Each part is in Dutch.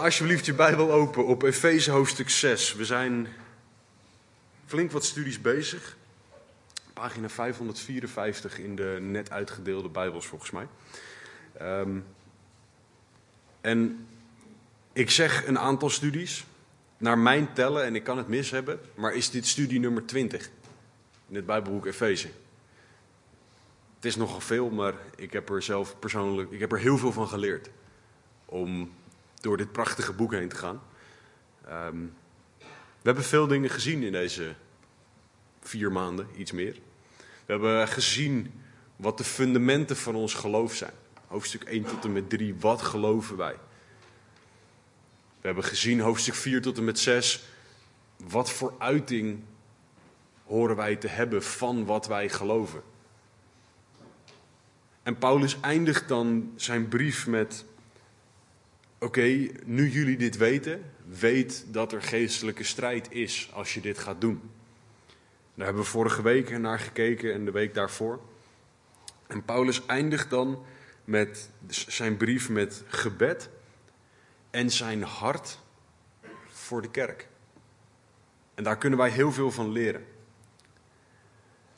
Alsjeblieft je Bijbel open op Efeze hoofdstuk 6. We zijn flink wat studies bezig. Pagina 554 in de net uitgedeelde Bijbels volgens mij. Ehm, en ik zeg een aantal studies. Naar mijn tellen, en ik kan het mis hebben, maar is dit studie nummer 20 in het Bijbelboek Efeze. Het is nogal veel, maar ik heb er zelf persoonlijk ik heb er heel veel van geleerd. Om door dit prachtige boek heen te gaan. Ehm, we hebben veel dingen gezien in deze vier maanden, iets meer. We hebben gezien wat de fundamenten van ons geloof zijn. Hoofdstuk 1 tot en met 3, wat geloven wij? We hebben gezien hoofdstuk 4 tot en met 6, wat voor uiting horen wij te hebben van wat wij geloven. En Paulus eindigt dan zijn brief met Oké, nu jullie dit weten, weet dat er geestelijke strijd is als je dit gaat doen. Daar hebben we vorige week naar gekeken en de week daarvoor. En Paulus eindigt dan met zijn brief met gebed en zijn hart voor de kerk. En daar kunnen wij heel veel van leren.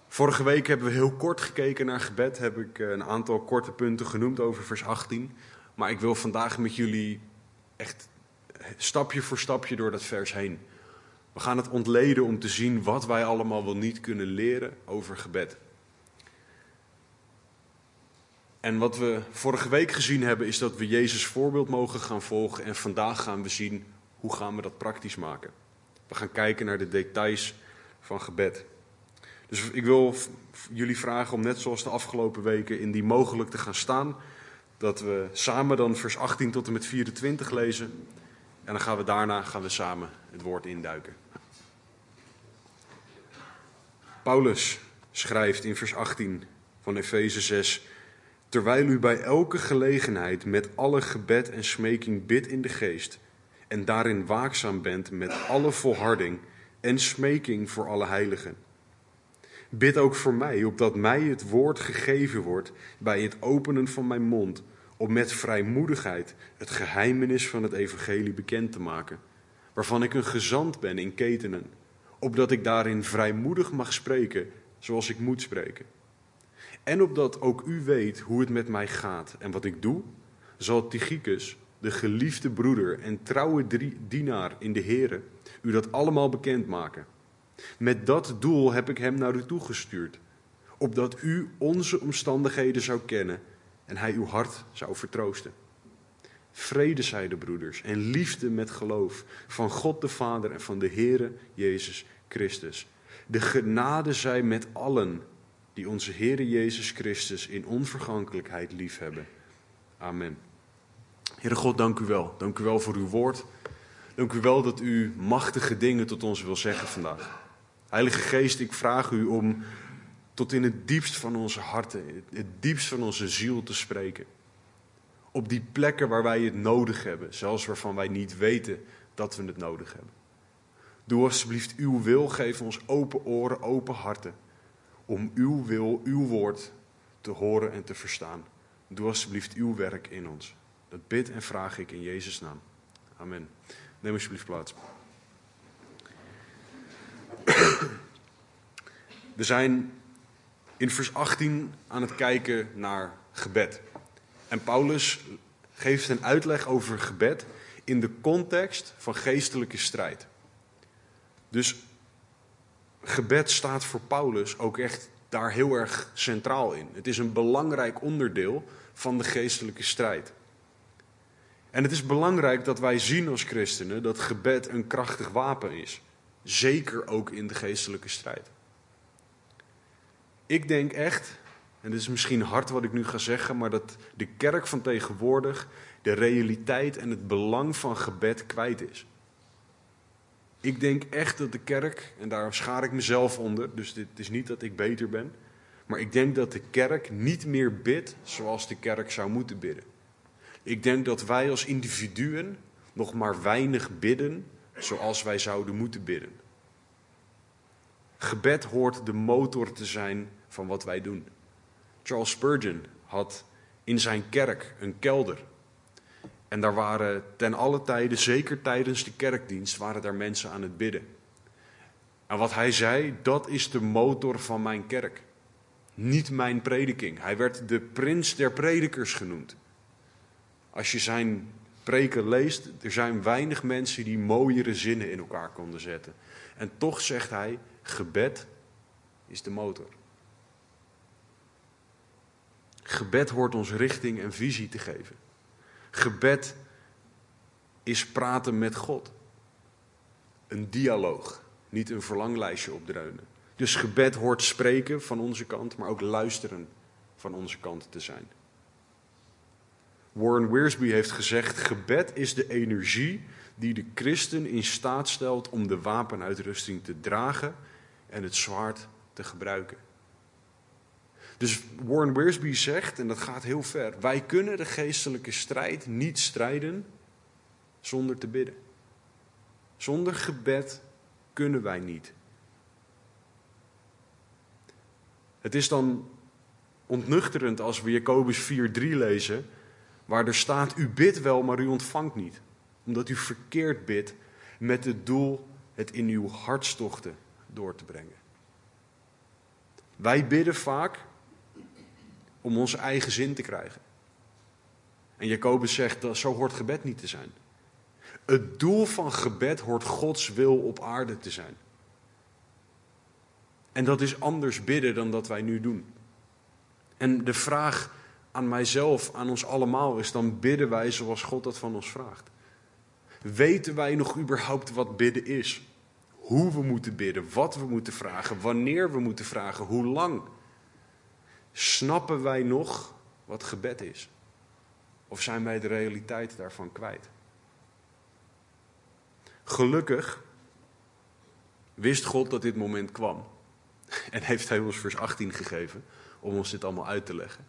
Vorige week hebben we heel kort gekeken naar gebed, heb ik eh, een aantal korte punten genoemd over vers 18. Maar ik wil vandaag met jullie echt stapje voor stapje door dat vers heen. We gaan het ontleden om te zien wat wij allemaal wel niet kunnen leren over gebed. En wat we vorige week gezien hebben, is dat we Jezus voorbeeld mogen gaan volgen. En vandaag gaan we zien hoe gaan we dat praktisch maken. We gaan kijken naar de details van gebed. Dus ik wil jullie vragen om net zoals de afgelopen weken in die mogelijk te gaan staan dat we samen dan vers 18 tot en met 24 lezen. En dan gaan we daarna gaan we samen het woord induiken. Paulus schrijft in vers 18 van Efeze 6: Terwijl u bij elke gelegenheid met alle gebed en smeking bidt in de geest, en daarin waakzaam bent met alle volharding en smeking voor alle heiligen. Bid ook voor mij, opdat mij het woord gegeven wordt bij het openen van mijn mond, om met vrijmoedigheid het geheimenis van het evangelie bekend te maken, waarvan ik een gezant ben in ketenen, opdat ik daarin vrijmoedig mag spreken zoals ik moet spreken. En opdat ook u weet hoe het met mij gaat en wat ik doe, zal Tychicus, de geliefde broeder en trouwe dienaar in de Here, u dat allemaal bekendmaken. Met dat doel heb ik hem naar u toegestuurd, opdat u onze omstandigheden zou kennen en hij uw hart zou vertroosten. Vrede, zij de broeders, en liefde met geloof van God de Vader en van de Heere Jezus Christus. De genade zij met allen die onze Heere Jezus Christus in onvergankelijkheid liefhebben. Amen. Heere God, dank u wel. Dank u wel voor uw woord. Dank u wel dat u machtige dingen tot ons wil zeggen vandaag. Heilige Geest, ik vraag u om tot in het diepst van onze harten, het diepst van onze ziel te spreken. Op die plekken waar wij het nodig hebben, zelfs waarvan wij niet weten dat we het nodig hebben. Doe alsjeblieft uw wil, geef ons open oren, open harten, om uw wil, uw woord te horen en te verstaan. Doe alsjeblieft uw werk in ons. Dat bid en vraag ik in Jezus' naam. Amen. Neem alsjeblieft plaats. We zijn in vers 18 aan het kijken naar gebed. En Paulus geeft een uitleg over gebed in de context van geestelijke strijd. Dus gebed staat voor Paulus ook echt daar heel erg centraal in. Het is een belangrijk onderdeel van de geestelijke strijd. En het is belangrijk dat wij zien als christenen dat gebed een krachtig wapen is. Zeker ook in de geestelijke strijd. Ik denk echt, en dit is misschien hard wat ik nu ga zeggen, maar dat de kerk van tegenwoordig de realiteit en het belang van gebed kwijt is. Ik denk echt dat de kerk, en daar schaar ik mezelf onder, dus dit is niet dat ik beter ben, maar ik denk dat de kerk niet meer bidt zoals de kerk zou moeten bidden. Ik denk dat wij als individuen nog maar weinig bidden zoals wij zouden moeten bidden. Gebed hoort de motor te zijn van wat wij doen. Charles Spurgeon had in zijn kerk een kelder. En daar waren ten alle tijden, zeker tijdens de kerkdienst, waren daar mensen aan het bidden. En wat hij zei, dat is de motor van mijn kerk. Niet mijn prediking. Hij werd de prins der predikers genoemd. Als je zijn preken leest, er zijn weinig mensen die mooiere zinnen in elkaar konden zetten. En toch zegt hij, gebed is de motor. Gebed hoort ons richting en visie te geven. Gebed is praten met God. Een dialoog, niet een verlanglijstje opdreunen. Dus gebed hoort spreken van onze kant, maar ook luisteren van onze kant te zijn. Warren Wiersbe heeft gezegd: gebed is de energie die de christen in staat stelt om de wapenuitrusting te dragen en het zwaard te gebruiken. Dus Warren Wiersbe zegt, en dat gaat heel ver, wij kunnen de geestelijke strijd niet strijden zonder te bidden. Zonder gebed kunnen wij niet. Het is dan ontnuchterend als we Jacobus 4:3 lezen, waar er staat: U bidt wel, maar u ontvangt niet, omdat u verkeerd bidt met het doel het in uw hartstochten door te brengen. Wij bidden vaak om onze eigen zin te krijgen. En Jacobus zegt dat zo hoort gebed niet te zijn. Het doel van gebed hoort Gods wil op aarde te zijn. En dat is anders bidden dan dat wij nu doen. En de vraag aan mijzelf, aan ons allemaal is dan bidden wij zoals God dat van ons vraagt. Weten wij nog überhaupt wat bidden is? Hoe we moeten bidden, wat we moeten vragen, wanneer we moeten vragen, hoe lang? Snappen wij nog wat gebed is? Of zijn wij de realiteit daarvan kwijt? Gelukkig wist God dat dit moment kwam. En heeft hij ons vers 18 gegeven om ons dit allemaal uit te leggen.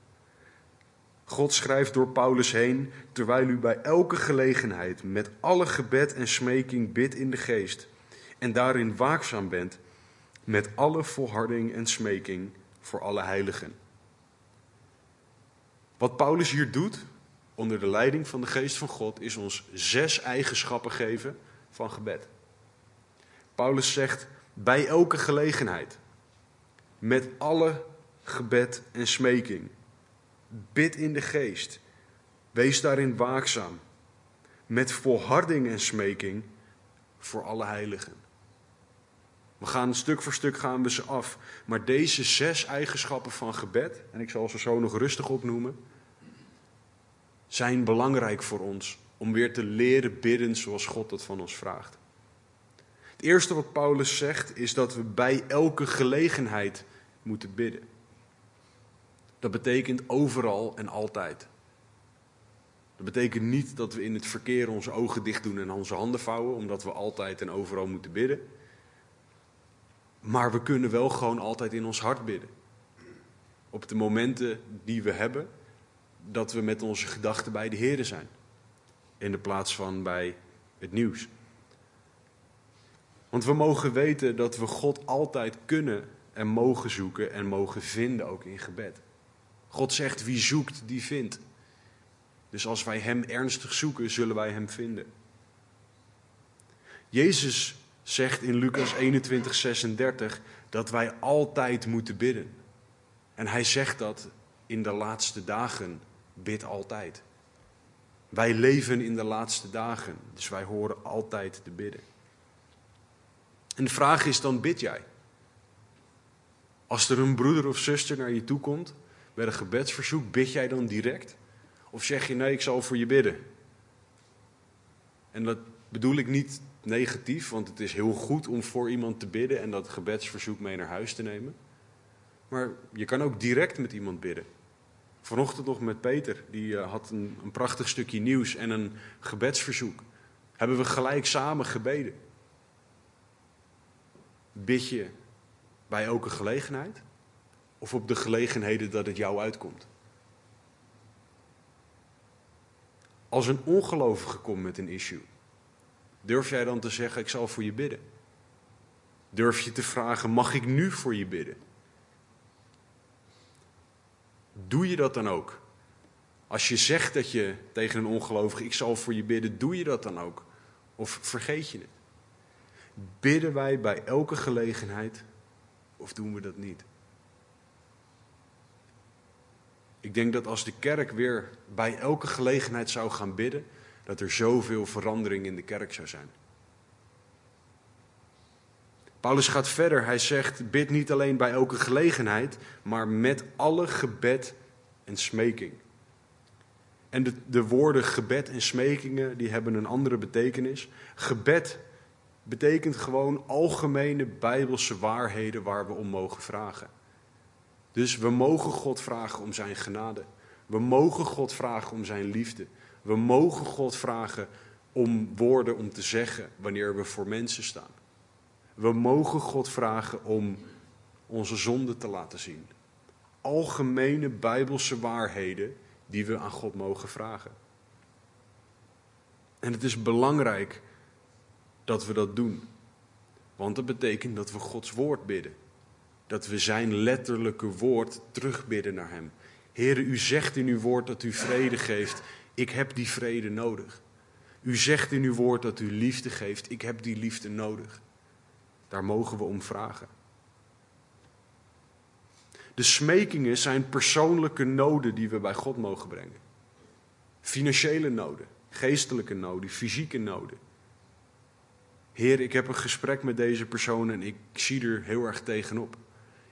God schrijft door Paulus heen, terwijl u bij elke gelegenheid met alle gebed en smeking bidt in de geest en daarin waakzaam bent met alle volharding en smeking voor alle heiligen. Wat Paulus hier doet, onder de leiding van de geest van God, is ons zes eigenschappen geven van gebed. Paulus zegt bij elke gelegenheid, met alle gebed en smeking. Bid in de geest. Wees daarin waakzaam. Met volharding en smeking voor alle heiligen. We gaan stuk voor stuk gaan we ze af. Maar deze zes eigenschappen van gebed, en ik zal ze zo nog rustig opnoemen, zijn belangrijk voor ons om weer te leren bidden zoals God dat van ons vraagt. Het eerste wat Paulus zegt is dat we bij elke gelegenheid moeten bidden. Dat betekent overal en altijd. Dat betekent niet dat we in het verkeer onze ogen dicht doen en onze handen vouwen, omdat we altijd en overal moeten bidden. Maar we kunnen wel gewoon altijd in ons hart bidden. Op de momenten die we hebben, dat we met onze gedachten bij de Heer zijn. In de plaats van bij het nieuws. Want we mogen weten dat we God altijd kunnen en mogen zoeken en mogen vinden ook in gebed. God zegt wie zoekt, die vindt. Dus als wij Hem ernstig zoeken, zullen wij Hem vinden. Jezus zegt in Lucas 21, 36 dat wij altijd moeten bidden. En Hij zegt dat in de laatste dagen, bid altijd. Wij leven in de laatste dagen, dus wij horen altijd te bidden. En de vraag is dan, bid jij? Als er een broeder of zuster naar je toe komt met een gebedsverzoek, bid jij dan direct? Of zeg je nee, ik zal voor je bidden? En dat bedoel ik niet negatief, want het is heel goed om voor iemand te bidden en dat gebedsverzoek mee naar huis te nemen. Maar je kan ook direct met iemand bidden. Vanochtend nog met Peter, die uh, had een, een prachtig stukje nieuws en een gebedsverzoek. Hebben we gelijk samen gebeden. Bid je bij elke gelegenheid? Of op de gelegenheden dat het jou uitkomt? Als een ongelovige komt met een issue, durf jij dan te zeggen: Ik zal voor je bidden? Durf je te vragen: Mag ik nu voor je bidden? Doe je dat dan ook? Als je zegt dat je tegen een ongelovige, ik zal voor je bidden, doe je dat dan ook? Of vergeet je het? Bidden wij bij elke gelegenheid of doen we dat niet? Ik denk dat als de kerk weer bij elke gelegenheid zou gaan bidden, dat er zoveel verandering in de kerk zou zijn. Paulus gaat verder. Hij zegt: bid niet alleen bij elke gelegenheid, maar met alle gebed en smeking. En de, de woorden gebed en smekingen die hebben een andere betekenis. Gebed betekent gewoon algemene bijbelse waarheden waar we om mogen vragen. Dus we mogen God vragen om zijn genade. We mogen God vragen om zijn liefde. We mogen God vragen om woorden om te zeggen wanneer we voor mensen staan. We mogen God vragen om onze zonde te laten zien. Algemene bijbelse waarheden die we aan God mogen vragen. En het is belangrijk dat we dat doen. Want dat betekent dat we Gods woord bidden. Dat we zijn letterlijke woord terugbidden naar Hem. Heere, u zegt in uw woord dat u vrede geeft. Ik heb die vrede nodig. U zegt in uw woord dat u liefde geeft. Ik heb die liefde nodig. Daar mogen we om vragen. De smekingen zijn persoonlijke noden die we bij God mogen brengen. Financiële noden, geestelijke noden, fysieke noden. Heer, ik heb een gesprek met deze persoon en ik zie er heel erg tegenop.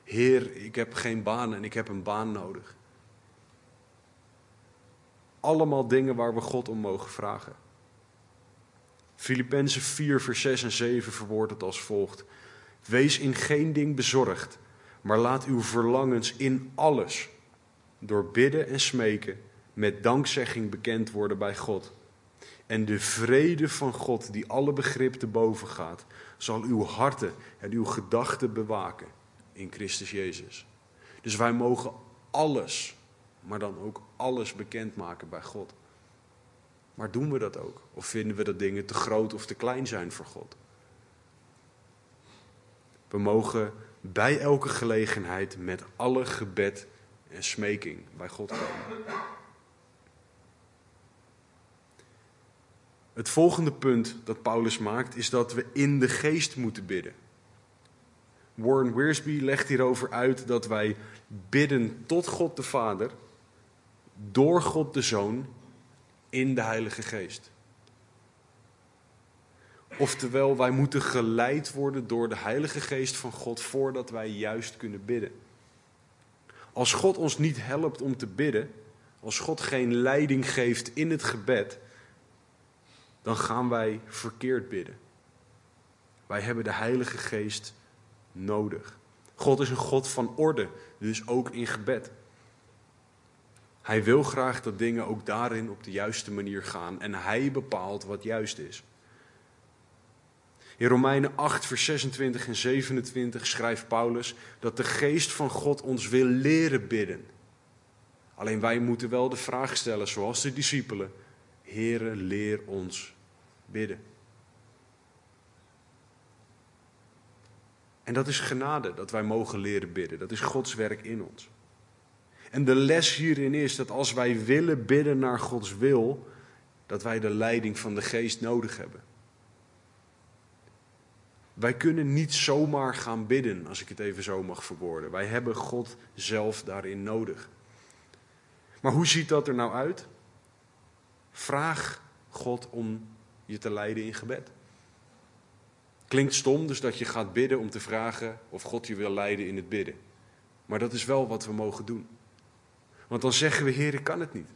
Heer, ik heb geen baan en ik heb een baan nodig. Allemaal dingen waar we God om mogen vragen. Filippenzen 4, vers 6 en 7 verwoordt het als volgt. Wees in geen ding bezorgd, maar laat uw verlangens in alles, door bidden en smeken, met dankzegging bekend worden bij God. En de vrede van God, die alle begrip te boven gaat, zal uw harten en uw gedachten bewaken in Christus Jezus. Dus wij mogen alles, maar dan ook alles bekendmaken bij God. Maar doen we dat ook? Of vinden we dat dingen te groot of te klein zijn voor God? We mogen bij elke gelegenheid met alle gebed en smeking bij God komen. Het volgende punt dat Paulus maakt is dat we in de geest moeten bidden. Warren Wiersbe legt hierover uit dat wij bidden tot God de Vader, door God de Zoon, in de Heilige Geest. Oftewel, wij moeten geleid worden door de Heilige Geest van God voordat wij juist kunnen bidden. Als God ons niet helpt om te bidden, als God geen leiding geeft in het gebed, dan gaan wij verkeerd bidden. Wij hebben de Heilige Geest nodig. God is een God van orde, dus ook in gebed. Hij wil graag dat dingen ook daarin op de juiste manier gaan en hij bepaalt wat juist is. In Romeinen 8, vers 26 en 27 schrijft Paulus dat de geest van God ons wil leren bidden. Alleen wij moeten wel de vraag stellen, zoals de discipelen: Heere, leer ons bidden. En dat is genade, dat wij mogen leren bidden. Dat is Gods werk in ons. En de les hierin is dat als wij willen bidden naar Gods wil, dat wij de leiding van de geest nodig hebben. Wij kunnen niet zomaar gaan bidden, als ik het even zo mag verwoorden. Wij hebben God zelf daarin nodig. Maar hoe ziet dat er nou uit? Vraag God om je te leiden in gebed. Klinkt stom dus dat je gaat bidden om te vragen of God je wil leiden in het bidden. Maar dat is wel wat we mogen doen. Want dan zeggen we, Heer, ik kan het niet.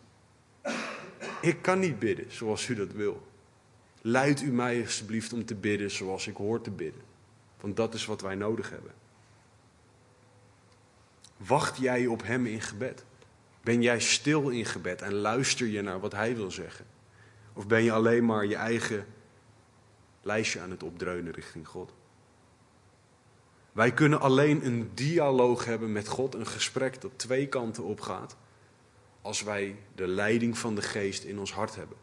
Ik kan niet bidden zoals u dat wil. Leid u mij alsjeblieft om te bidden zoals ik hoor te bidden. Want dat is wat wij nodig hebben. Wacht jij op Hem in gebed? Ben jij stil in gebed en luister je naar wat Hij wil zeggen? Of ben je alleen maar je eigen lijstje aan het opdreunen richting God? Wij kunnen alleen een dialoog hebben met God, een gesprek dat twee kanten op gaat, als wij de leiding van de geest in ons hart hebben.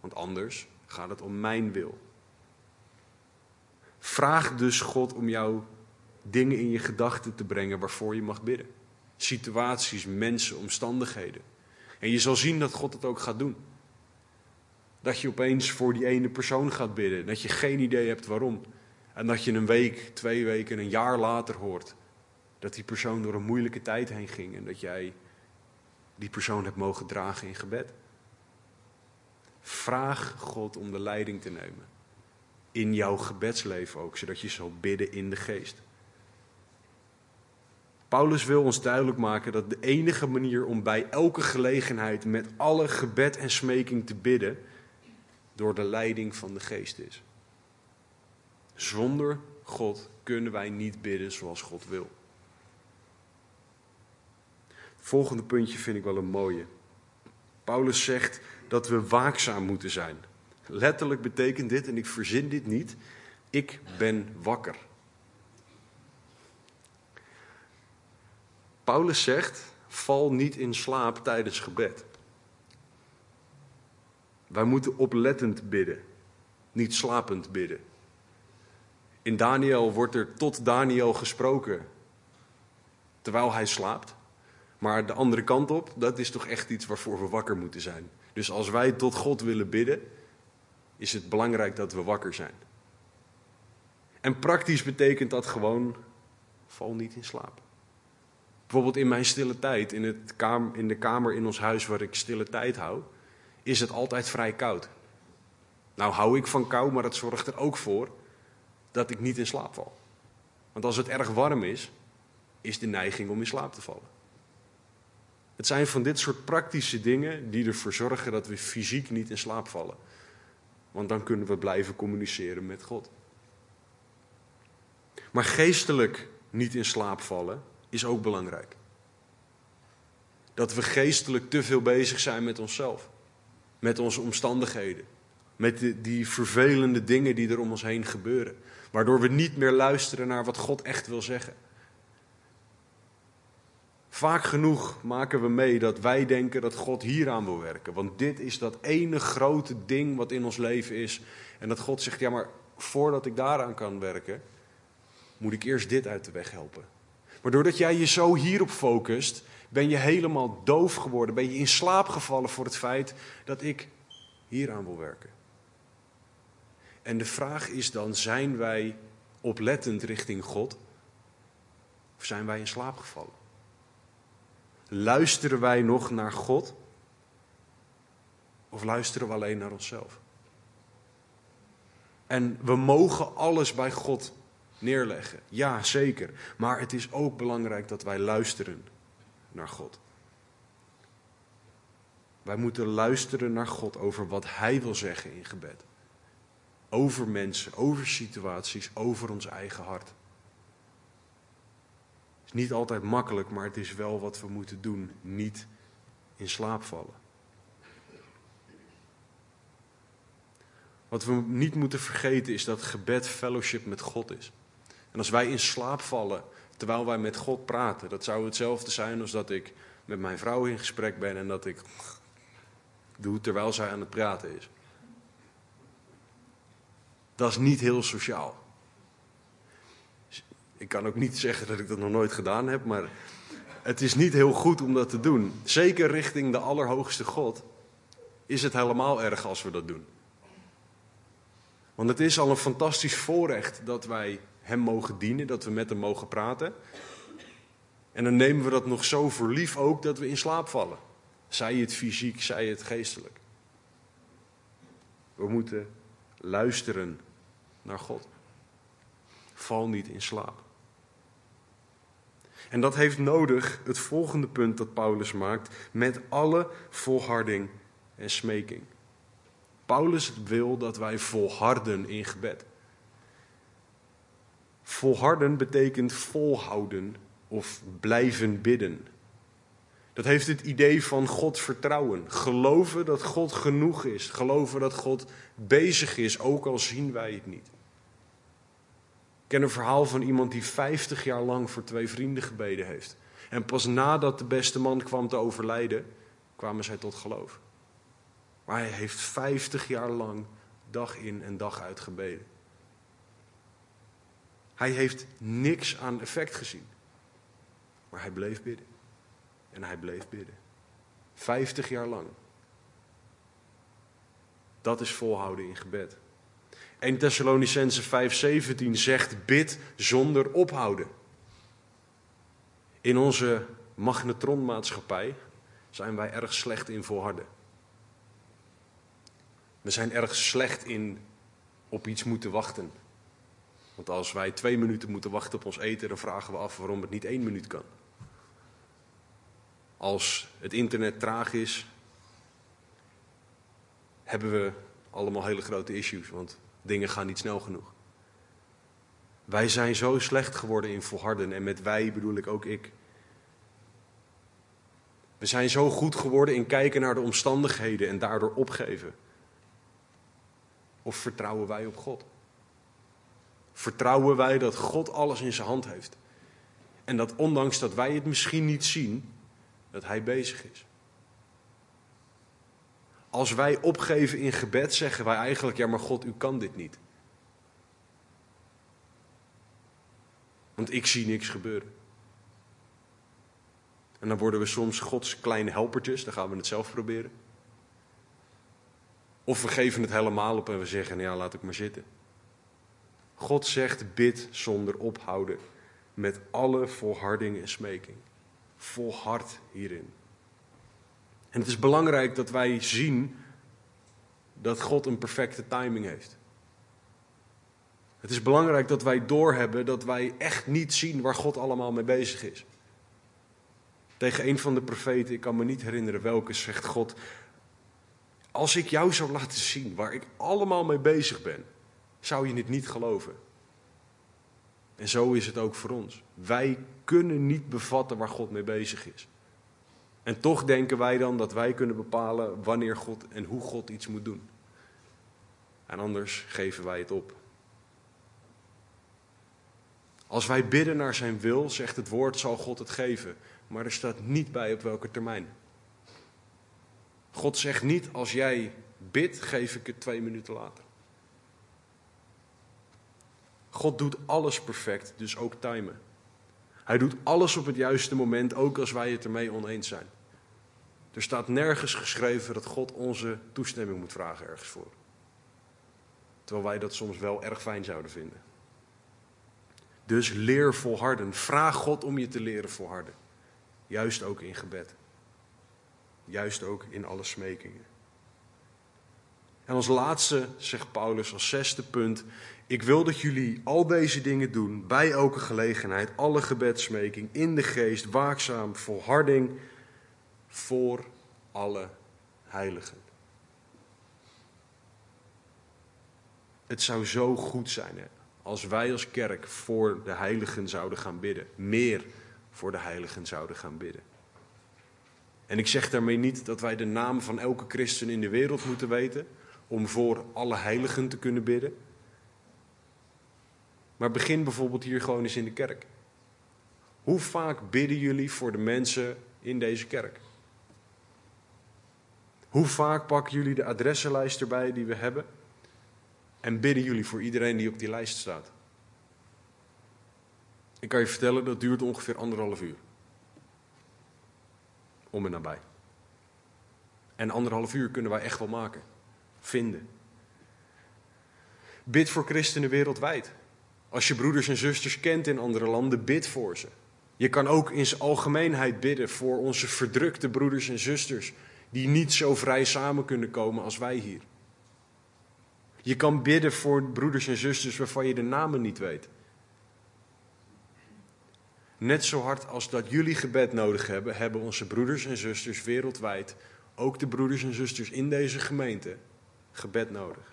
Want anders gaat het om mijn wil. Vraag dus God om jou dingen in je gedachten te brengen waarvoor je mag bidden. Situaties, mensen, omstandigheden. En je zal zien dat God het ook gaat doen. Dat je opeens voor die ene persoon gaat bidden. Dat je geen idee hebt waarom. En dat je een week, twee weken, een jaar later hoort dat die persoon door een moeilijke tijd heen ging. En dat jij die persoon hebt mogen dragen in gebed. Vraag God om de leiding te nemen. In jouw gebedsleven ook, zodat je zal bidden in de geest. Paulus wil ons duidelijk maken dat de enige manier om bij elke gelegenheid met alle gebed en smeking te bidden, door de leiding van de geest is. Zonder God kunnen wij niet bidden zoals God wil. Volgende puntje vind ik wel een mooie. Paulus zegt dat we waakzaam moeten zijn. Letterlijk betekent dit, en ik verzin dit niet, ik ben wakker. Paulus zegt: val niet in slaap tijdens gebed. Wij moeten oplettend bidden, niet slapend bidden. In Daniel wordt er tot Daniel gesproken terwijl hij slaapt. Maar de andere kant op, dat is toch echt iets waarvoor we wakker moeten zijn. Dus als wij tot God willen bidden, is het belangrijk dat we wakker zijn. En praktisch betekent dat gewoon, val niet in slaap. Bijvoorbeeld in mijn stille tijd, in, het in de kamer in ons huis waar ik stille tijd hou, is het altijd vrij koud. Nou hou ik van kou, maar dat zorgt er ook voor dat ik niet in slaap val. Want als het erg warm is, is de neiging om in slaap te vallen. Het zijn van dit soort praktische dingen die ervoor zorgen dat we fysiek niet in slaap vallen. Want dan kunnen we blijven communiceren met God. Maar geestelijk niet in slaap vallen is ook belangrijk. Dat we geestelijk te veel bezig zijn met onszelf, met onze omstandigheden, met die vervelende dingen die er om ons heen gebeuren, waardoor we niet meer luisteren naar wat God echt wil zeggen. Vaak genoeg maken we mee dat wij denken dat God hieraan wil werken. Want dit is dat ene grote ding wat in ons leven is. En dat God zegt, ja maar voordat ik daaraan kan werken, moet ik eerst dit uit de weg helpen. Maar doordat jij je zo hierop focust, ben je helemaal doof geworden. Ben je in slaap gevallen voor het feit dat ik hieraan wil werken. En de vraag is dan, zijn wij oplettend richting God? Of zijn wij in slaap gevallen? Luisteren wij nog naar God? Of luisteren we alleen naar onszelf? En we mogen alles bij God neerleggen. Ja, zeker. Maar het is ook belangrijk dat wij luisteren naar God. Wij moeten luisteren naar God over wat Hij wil zeggen in gebed. Over mensen, over situaties, over ons eigen hart niet altijd makkelijk, maar het is wel wat we moeten doen. Niet in slaap vallen. Wat we niet moeten vergeten is dat gebed fellowship met God is. En als wij in slaap vallen terwijl wij met God praten, dat zou hetzelfde zijn als dat ik met mijn vrouw in gesprek ben en dat ik doe terwijl zij aan het praten is. Dat is niet heel sociaal. Ik kan ook niet zeggen dat ik dat nog nooit gedaan heb, maar het is niet heel goed om dat te doen. Zeker richting de Allerhoogste God is het helemaal erg als we dat doen. Want het is al een fantastisch voorrecht dat wij Hem mogen dienen, dat we met Hem mogen praten. En dan nemen we dat nog zo voor lief ook dat we in slaap vallen. Zij het fysiek, zij het geestelijk. We moeten luisteren naar God. Val niet in slaap. En dat heeft nodig, het volgende punt dat Paulus maakt, met alle volharding en smeking. Paulus wil dat wij volharden in gebed. Volharden betekent volhouden of blijven bidden. Dat heeft het idee van God vertrouwen. Geloven dat God genoeg is. Geloven dat God bezig is, ook al zien wij het niet. Ken een verhaal van iemand die 50 jaar lang voor twee vrienden gebeden heeft. En pas nadat de beste man kwam te overlijden, kwamen zij tot geloof. Maar hij heeft 50 jaar lang dag in en dag uit gebeden. Hij heeft niks aan effect gezien. Maar hij bleef bidden. En hij bleef bidden. Vijftig jaar lang. Dat is volhouden in gebed. 1 Thessalonicense 5:17 zegt bid zonder ophouden. In onze magnetronmaatschappij zijn wij erg slecht in volharden. We zijn erg slecht in op iets moeten wachten. Want als wij twee minuten moeten wachten op ons eten, dan vragen we af waarom het niet één minuut kan. Als het internet traag is, hebben we allemaal hele grote issues, want dingen gaan niet snel genoeg. Wij zijn zo slecht geworden in volharden en met wij bedoel ik ook ik. We zijn zo goed geworden in kijken naar de omstandigheden en daardoor opgeven. Of vertrouwen wij op God? Vertrouwen wij dat God alles in zijn hand heeft? En dat ondanks dat wij het misschien niet zien, dat Hij bezig is. Als wij opgeven in gebed, zeggen wij eigenlijk: Ja, maar God, u kan dit niet. Want ik zie niks gebeuren. En dan worden we soms Gods kleine helpertjes, dan gaan we het zelf proberen. Of we geven het helemaal op en we zeggen: Ja, laat ik maar zitten. God zegt: Bid zonder ophouden, met alle volharding en smeking. Volhard hierin. En het is belangrijk dat wij zien dat God een perfecte timing heeft. Het is belangrijk dat wij doorhebben dat wij echt niet zien waar God allemaal mee bezig is. Tegen een van de profeten, ik kan me niet herinneren welke, zegt God: Als ik jou zou laten zien waar ik allemaal mee bezig ben, zou je het niet geloven. En zo is het ook voor ons. Wij kunnen niet bevatten waar God mee bezig is. En toch denken wij dan dat wij kunnen bepalen wanneer God en hoe God iets moet doen. En anders geven wij het op. Als wij bidden naar zijn wil, zegt het woord, zal God het geven. Maar er staat niet bij op welke termijn. God zegt niet, als jij bidt, geef ik het twee minuten later. God doet alles perfect, dus ook timen. Hij doet alles op het juiste moment, ook als wij het ermee oneens zijn. Er staat nergens geschreven dat God onze toestemming moet vragen ergens voor. Terwijl wij dat soms wel erg fijn zouden vinden. Dus leer volharden. Vraag God om je te leren volharden. Juist ook in gebed. Juist ook in alle smekingen. En als laatste zegt Paulus als zesde punt: Ik wil dat jullie al deze dingen doen bij elke gelegenheid, alle gebedsmeking, in de geest, waakzaam, volharding voor alle heiligen. Het zou zo goed zijn hè, als wij als kerk voor de heiligen zouden gaan bidden. Meer voor de heiligen zouden gaan bidden. En ik zeg daarmee niet dat wij de naam van elke christen in de wereld moeten weten om voor alle heiligen te kunnen bidden. Maar begin bijvoorbeeld hier gewoon eens in de kerk. Hoe vaak bidden jullie voor de mensen in deze kerk? Hoe vaak pakken jullie de adressenlijst erbij die we hebben en bidden jullie voor iedereen die op die lijst staat? Ik kan je vertellen, dat duurt ongeveer anderhalf uur. Om en nabij. En anderhalf uur kunnen wij echt wel maken. Vinden. Bid voor christenen wereldwijd. Als je broeders en zusters kent in andere landen, bid voor ze. Je kan ook in zijn algemeenheid bidden voor onze verdrukte broeders en zusters, die niet zo vrij samen kunnen komen als wij hier. Je kan bidden voor broeders en zusters waarvan je de namen niet weet. Net zo hard als dat jullie gebed nodig hebben, hebben onze broeders en zusters wereldwijd, ook de broeders en zusters in deze gemeente, gebed nodig.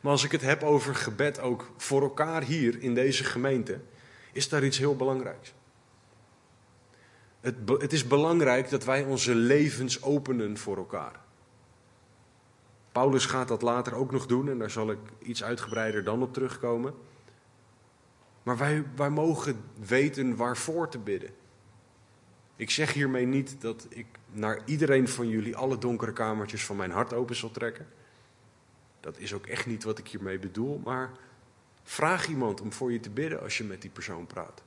Maar als ik het heb over gebed ook voor elkaar hier in deze gemeente, is daar iets heel belangrijks. Het, het is belangrijk dat wij onze levens openen voor elkaar. Paulus gaat dat later ook nog doen en daar zal ik iets uitgebreider dan op terugkomen. Maar wij, wij mogen weten waarvoor te bidden. Ik zeg hiermee niet dat ik naar iedereen van jullie alle donkere kamertjes van mijn hart open zal trekken. Dat is ook echt niet wat ik hiermee bedoel, maar vraag iemand om voor je te bidden als je met die persoon praat.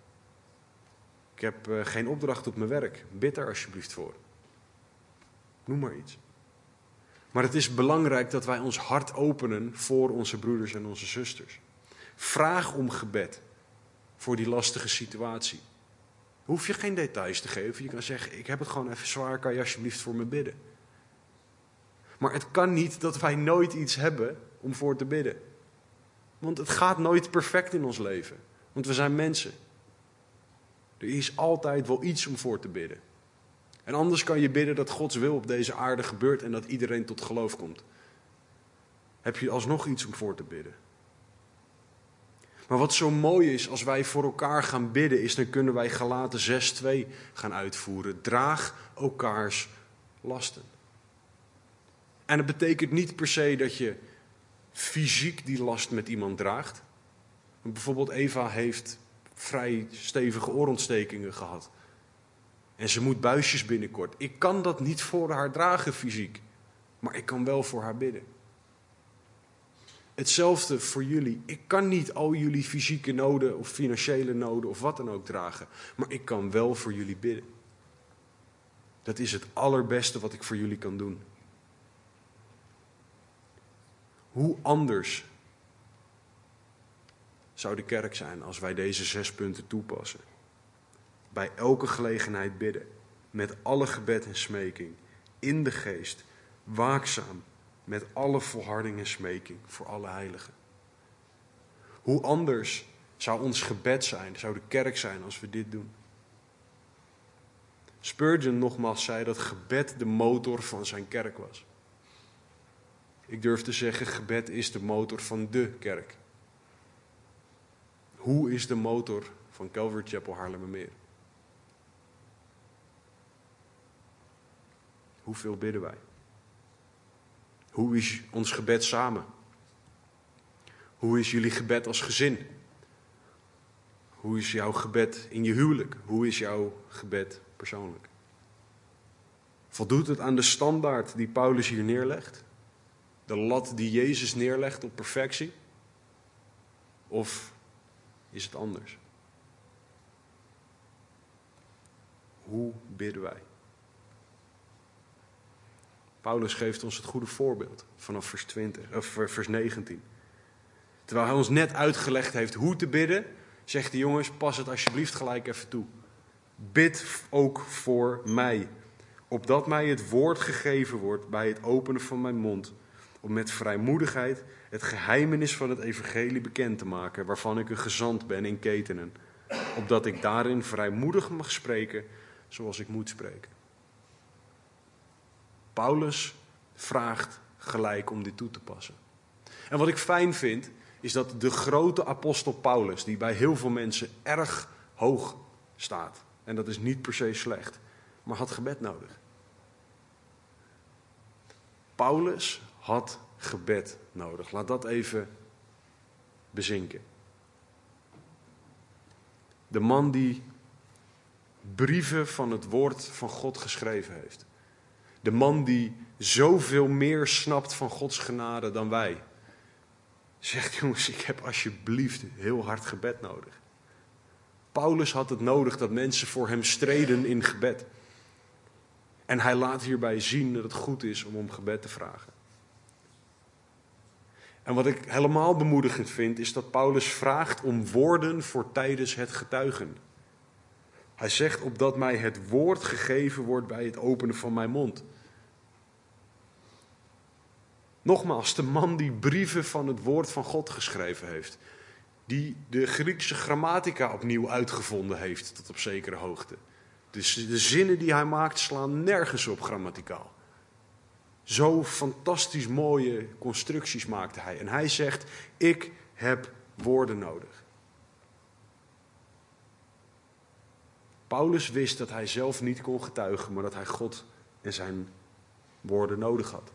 Ik heb eh, geen opdracht op mijn werk. Bid er alsjeblieft voor. Noem maar iets. Maar het is belangrijk dat wij ons hart openen voor onze broeders en onze zusters. Vraag om gebed voor die lastige situatie. Hoef je geen details te geven. Je kan zeggen: Ik heb het gewoon even zwaar. Kan je alsjeblieft voor me bidden? Maar het kan niet dat wij nooit iets hebben om voor te bidden. Want het gaat nooit perfect in ons leven. Want we zijn mensen. Er is altijd wel iets om voor te bidden. En anders kan je bidden dat Gods wil op deze aarde gebeurt en dat iedereen tot geloof komt. Heb je alsnog iets om voor te bidden. Maar wat zo mooi is als wij voor elkaar gaan bidden, is dan kunnen wij Galaten 6:2 gaan uitvoeren. Draag elkaars lasten. En het betekent niet per se dat je fysiek die last met iemand draagt. Bijvoorbeeld Eva heeft vrij stevige oorontstekingen gehad. En ze moet buisjes binnenkort. Ik kan dat niet voor haar dragen fysiek, maar ik kan wel voor haar bidden. Hetzelfde voor jullie. Ik kan niet al jullie fysieke noden of financiële noden of wat dan ook dragen, maar ik kan wel voor jullie bidden. Dat is het allerbeste wat ik voor jullie kan doen. Hoe anders zou de kerk zijn als wij deze zes punten toepassen? Bij elke gelegenheid bidden, met alle gebed en smeking, in de geest, waakzaam, met alle volharding en smeking voor alle heiligen. Hoe anders zou ons gebed zijn, zou de kerk zijn als we dit doen? Spurgeon nogmaals zei dat gebed de motor van zijn kerk was. Ik durf te zeggen, gebed is de motor van de kerk. Hoe is de motor van Calvary Chapel Haarlemmermeer? Hoeveel bidden wij? Hoe is ons gebed samen? Hoe is jullie gebed als gezin? Hoe is jouw gebed in je huwelijk? Hoe is jouw gebed persoonlijk? Voldoet het aan de standaard die Paulus hier neerlegt? De lat die Jezus neerlegt op perfectie? Of is het anders? Hoe bidden wij? Paulus geeft ons het goede voorbeeld vanaf vers, 20, of vers 19. Terwijl hij ons net uitgelegd heeft hoe te bidden, zegt hij: Jongens, pas het alsjeblieft gelijk even toe. Bid ook voor mij, opdat mij het woord gegeven wordt bij het openen van mijn mond, om met vrijmoedigheid het geheimenis van het evangelie bekend te maken, waarvan ik een gezant ben in ketenen, opdat ik daarin vrijmoedig mag spreken zoals ik moet spreken. Paulus vraagt gelijk om dit toe te passen. En wat ik fijn vind, is dat de grote apostel Paulus, die bij heel veel mensen erg hoog staat, en dat is niet per se slecht, maar had gebed nodig. Paulus had gebed nodig. Laat dat even bezinken. De man die brieven van het woord van God geschreven heeft. De man die zoveel meer snapt van Gods genade dan wij. Zegt jongens, ik heb alsjeblieft heel hard gebed nodig. Paulus had het nodig dat mensen voor hem streden in gebed. En hij laat hierbij zien dat het goed is om om gebed te vragen. En wat ik helemaal bemoedigend vind, is dat Paulus vraagt om woorden voor tijdens het getuigen. Hij zegt opdat mij het woord gegeven wordt bij het openen van mijn mond. Nogmaals, de man die brieven van het woord van God geschreven heeft. Die de Griekse grammatica opnieuw uitgevonden heeft tot op zekere hoogte. Dus de zinnen die hij maakt slaan nergens op grammaticaal. Zo fantastisch mooie constructies maakte hij. En hij zegt: Ik heb woorden nodig. Paulus wist dat hij zelf niet kon getuigen, maar dat hij God en zijn woorden nodig had.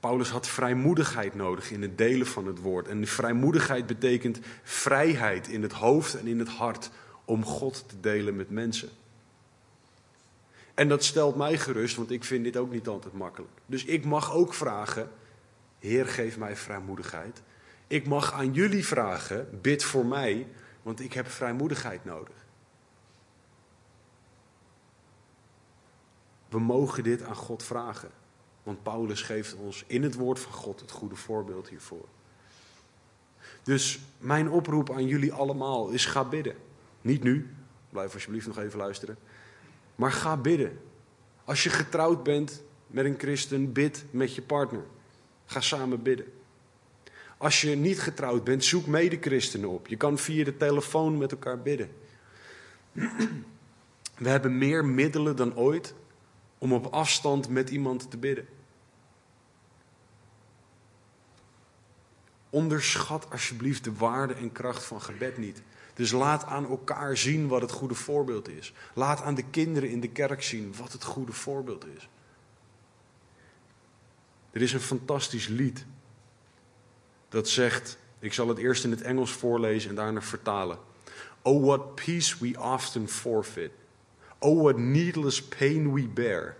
Paulus had vrijmoedigheid nodig in het delen van het woord. En vrijmoedigheid betekent vrijheid in het hoofd en in het hart om God te delen met mensen. En dat stelt mij gerust, want ik vind dit ook niet altijd makkelijk. Dus ik mag ook vragen: Heer, geef mij vrijmoedigheid. Ik mag aan jullie vragen, bid voor mij, want ik heb vrijmoedigheid nodig. We mogen dit aan God vragen. Want Paulus geeft ons in het woord van God het goede voorbeeld hiervoor. Dus mijn oproep aan jullie allemaal is ga bidden. Niet nu, blijf alsjeblieft nog even luisteren. Maar ga bidden. Als je getrouwd bent met een christen, bid met je partner. Ga samen bidden. Als je niet getrouwd bent, zoek medechristenen op. Je kan via de telefoon met elkaar bidden. We hebben meer middelen dan ooit om op afstand met iemand te bidden. Onderschat alsjeblieft de waarde en kracht van gebed niet. Dus laat aan elkaar zien wat het goede voorbeeld is. Laat aan de kinderen in de kerk zien wat het goede voorbeeld is. Er is een fantastisch lied dat zegt, ik zal het eerst in het Engels voorlezen en daarna vertalen. Oh, what peace we often forfeit. Oh, what needless pain we bear.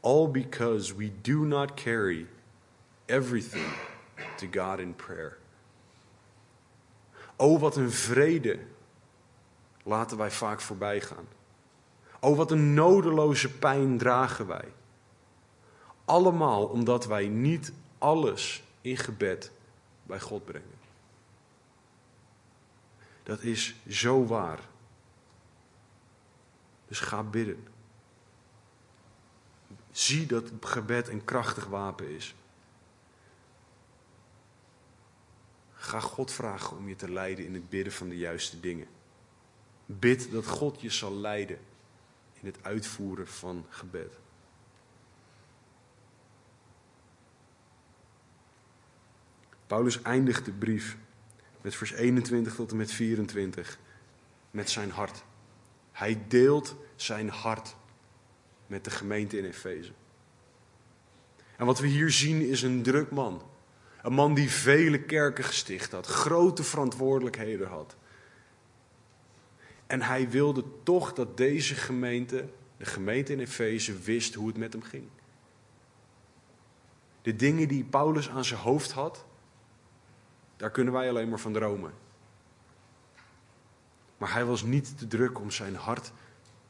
All because we do not carry everything to God in prayer. Oh, wat een vrede laten wij vaak voorbij gaan. Oh, wat een nodeloze pijn dragen wij. Allemaal omdat wij niet alles in gebed bij God brengen. Dat is zo waar. Dus ga bidden. Zie dat gebed een krachtig wapen is. Ga God vragen om je te leiden in het bidden van de juiste dingen. Bid dat God je zal leiden in het uitvoeren van gebed. Paulus eindigt de brief met vers 21 tot en met 24 met zijn hart. Hij deelt zijn hart met de gemeente in Efeze. En wat we hier zien is een druk man. Een man die vele kerken gesticht had, grote verantwoordelijkheden had. En hij wilde toch dat deze gemeente, de gemeente in Efeze, wist hoe het met hem ging. De dingen die Paulus aan zijn hoofd had, daar kunnen wij alleen maar van dromen. Maar hij was niet te druk om zijn hart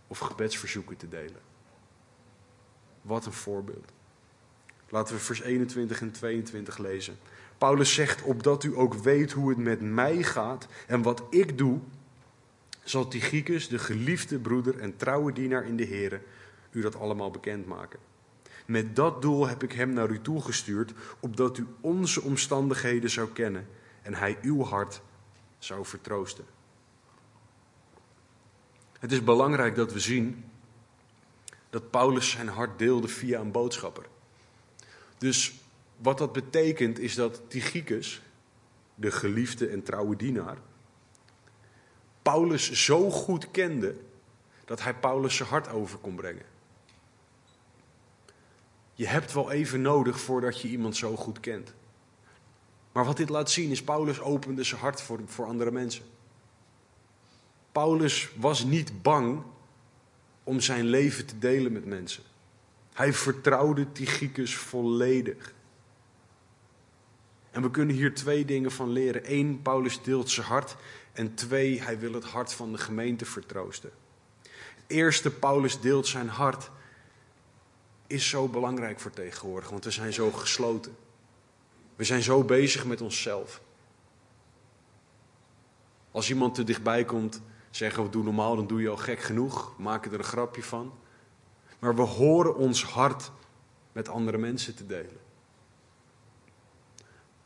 of gebedsverzoeken te delen. Wat een voorbeeld. Laten we vers 21 en 22 lezen. Paulus zegt, opdat u ook weet hoe het met mij gaat en wat ik doe, zal Tychicus, de geliefde broeder en trouwe dienaar in de Here, u dat allemaal bekendmaken. Met dat doel heb ik hem naar u toegestuurd, opdat u onze omstandigheden zou kennen en hij uw hart zou vertroosten. Het is belangrijk dat we zien dat Paulus zijn hart deelde via een boodschapper. Dus wat dat betekent is dat Tychicus, de geliefde en trouwe dienaar, Paulus zo goed kende dat hij Paulus zijn hart over kon brengen. Je hebt wel even nodig voordat je iemand zo goed kent. Maar wat dit laat zien is, Paulus opende zijn hart voor, voor andere mensen. Paulus was niet bang om zijn leven te delen met mensen. Hij vertrouwde Tychicus volledig. En we kunnen hier twee dingen van leren. Eén, Paulus deelt zijn hart. En twee, hij wil het hart van de gemeente vertroosten. Eerste, Paulus deelt zijn hart, is zo belangrijk voor tegenwoordig, want we zijn zo gesloten. We zijn zo bezig met onszelf. Als iemand te dichtbij komt, zeggen we doe normaal, dan doe je al gek genoeg, maken er een grapje van. Maar we horen ons hart met andere mensen te delen.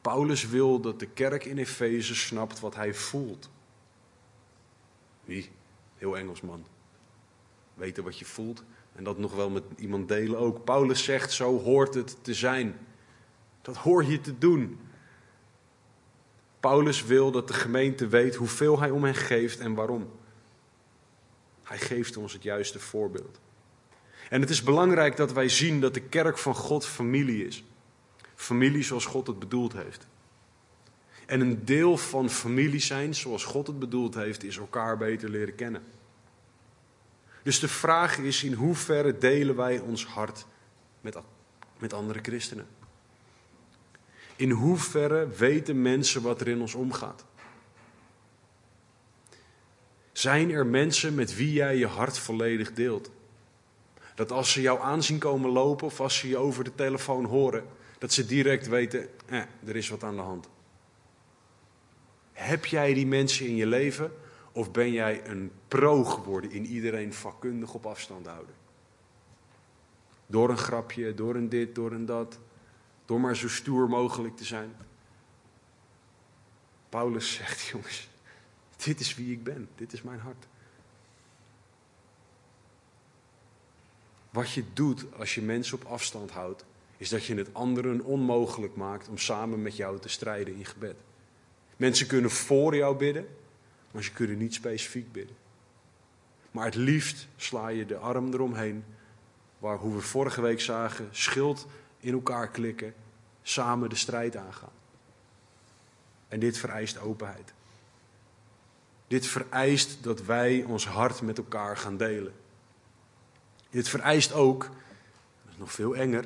Paulus wil dat de kerk in Efeze snapt wat hij voelt. Wie? Heel Engels man. Weten wat je voelt en dat nog wel met iemand delen ook. Paulus zegt, zo hoort het te zijn. Dat hoor je te doen. Paulus wil dat de gemeente weet hoeveel hij om hen geeft en waarom. Hij geeft ons het juiste voorbeeld. En het is belangrijk dat wij zien dat de kerk van God familie is. Familie zoals God het bedoeld heeft. En een deel van familie zijn zoals God het bedoeld heeft, is elkaar beter leren kennen. Dus de vraag is: in hoeverre delen wij ons hart met, met andere christenen? In hoeverre weten mensen wat er in ons omgaat? Zijn er mensen met wie jij je hart volledig deelt? Dat als ze jou aanzien komen lopen of als ze je over de telefoon horen, dat ze direct weten, eh, er is wat aan de hand. Heb jij die mensen in je leven of ben jij een pro geworden in iedereen vakkundig op afstand houden? Door een grapje, door een dit, door een dat. Door maar zo stoer mogelijk te zijn. Paulus zegt, jongens, dit is wie ik ben, dit is mijn hart. Wat je doet als je mensen op afstand houdt, is dat je het anderen onmogelijk maakt om samen met jou te strijden in gebed. Mensen kunnen voor jou bidden, maar ze kunnen niet specifiek bidden. Maar het liefst sla je de arm eromheen, waar hoe we vorige week zagen, schild in elkaar klikken, samen de strijd aangaan. En dit vereist openheid. Dit vereist dat wij ons hart met elkaar gaan delen. Dit vereist ook, dat is nog veel enger,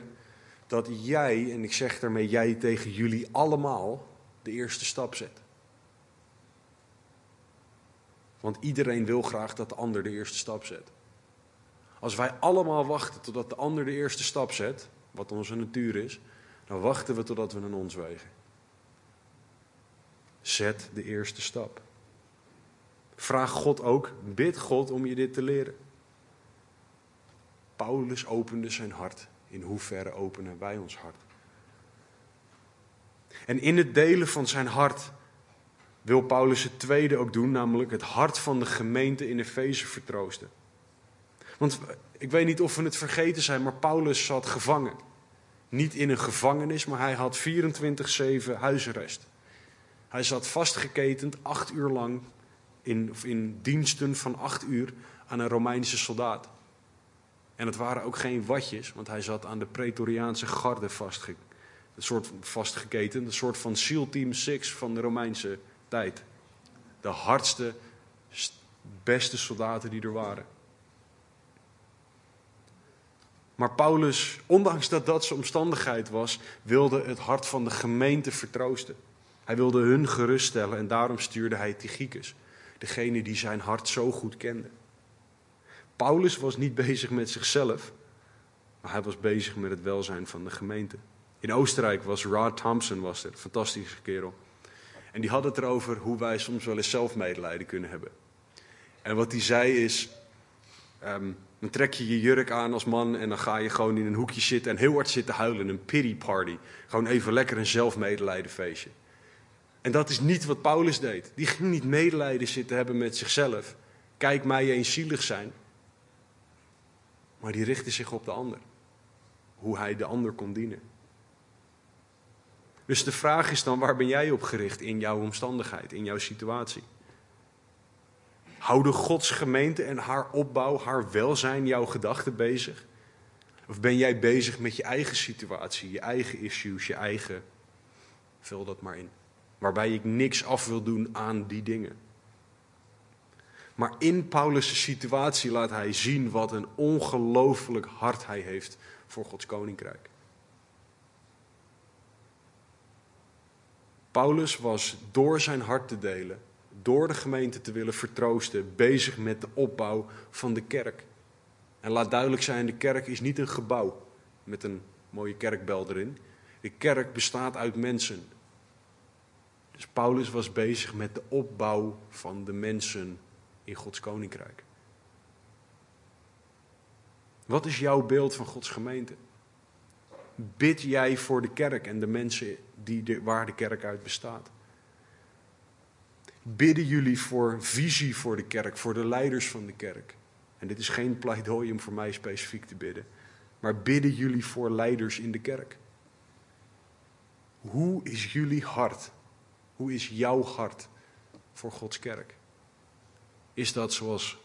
dat jij, en ik zeg daarmee jij tegen jullie allemaal, de eerste stap zet. Want iedereen wil graag dat de ander de eerste stap zet. Als wij allemaal wachten totdat de ander de eerste stap zet, wat onze natuur is, dan wachten we totdat we een ons wegen. Zet de eerste stap. Vraag God ook, bid God om je dit te leren. Paulus opende zijn hart. In hoeverre openen wij ons hart? En in het delen van zijn hart wil Paulus het tweede ook doen, namelijk het hart van de gemeente in Efeze vertroosten. Want ik weet niet of we het vergeten zijn, maar Paulus zat gevangen. Niet in een gevangenis, maar hij had 24-7 huisarrest. Hij zat vastgeketend acht uur lang in, in diensten van acht uur aan een Romeinse soldaat. En het waren ook geen watjes, want hij zat aan de Pretoriaanse garde vastge, een soort vastgeketen. Een soort van SEAL Team 6 van de Romeinse tijd. De hardste, beste soldaten die er waren. Maar Paulus, ondanks dat dat zijn omstandigheid was, wilde het hart van de gemeente vertroosten. Hij wilde hun geruststellen en daarom stuurde hij Tychicus, degene die zijn hart zo goed kende. Paulus was niet bezig met zichzelf, maar hij was bezig met het welzijn van de gemeente. In Oostenrijk was Rod Thompson, was een fantastische kerel. En die had het erover hoe wij soms wel eens zelfmedelijden kunnen hebben. En wat hij zei is, um, dan trek je je jurk aan als man en dan ga je gewoon in een hoekje zitten en heel hard zitten huilen, een pity party. Gewoon even lekker een zelfmedelijdenfeestje. En dat is niet wat Paulus deed. Die ging niet medelijden zitten hebben met zichzelf. Kijk mij eens zielig zijn. Maar die richtte zich op de ander. Hoe hij de ander kon dienen. Dus de vraag is dan, waar ben jij op gericht in jouw omstandigheid, in jouw situatie? Houden Gods gemeente en haar opbouw, haar welzijn jouw gedachten bezig? Of ben jij bezig met je eigen situatie, je eigen issues, je eigen. Vul dat maar in. Waarbij ik niks af wil doen aan die dingen. Maar in Paulus' situatie laat hij zien wat een ongelooflijk hart hij heeft voor Gods koninkrijk. Paulus was door zijn hart te delen, door de gemeente te willen vertroosten, bezig met de opbouw van de kerk. En laat duidelijk zijn, de kerk is niet een gebouw met een mooie kerkbel erin. De kerk bestaat uit mensen. Dus Paulus was bezig met de opbouw van de mensen in Gods koninkrijk. Wat is jouw beeld van Gods gemeente? Bid jij voor de kerk en de mensen die waar de kerk uit bestaat? Bidden jullie voor visie voor de kerk, voor de leiders van de kerk? En dit is geen pleidooi om voor mij specifiek te bidden, maar bidden jullie voor leiders in de kerk? Hoe is jullie hart? Hoe is jouw hart voor Gods kerk? Is dat zoals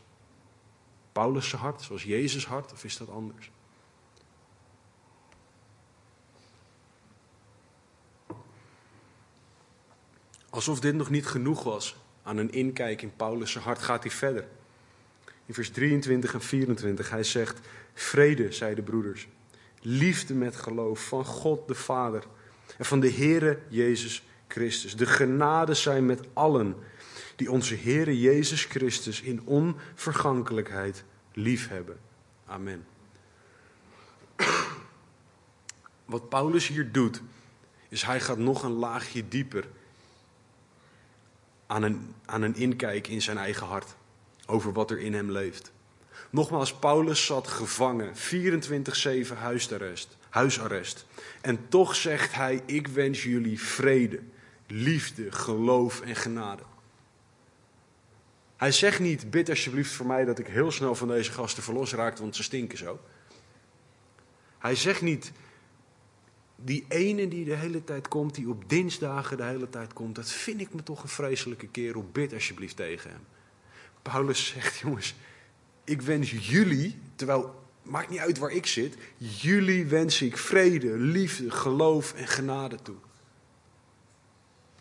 Paulus' hart, zoals Jezus' hart, of is dat anders? Alsof dit nog niet genoeg was aan een inkijk in Paulus' hart, gaat hij verder. In vers 23 en 24, hij zegt, vrede, zei de broeders, liefde met geloof van God de Vader en van de Heere Jezus Christus. De genade zijn met allen die onze Heere Jezus Christus in onvergankelijkheid liefhebben. Amen. Wat Paulus hier doet, is hij gaat nog een laagje dieper aan een, aan een inkijk in zijn eigen hart. Over wat er in hem leeft. Nogmaals, Paulus zat gevangen, 24-7 huisarrest, huisarrest. En toch zegt hij, ik wens jullie vrede, liefde, geloof en genade. Hij zegt niet, bid alsjeblieft voor mij dat ik heel snel van deze gasten verlos raak, want ze stinken zo. Hij zegt niet, die ene die de hele tijd komt, die op dinsdagen de hele tijd komt, dat vind ik me toch een vreselijke kerel, bid alsjeblieft tegen hem. Paulus zegt, jongens, ik wens jullie, terwijl, maakt niet uit waar ik zit, jullie wens ik vrede, liefde, geloof en genade toe.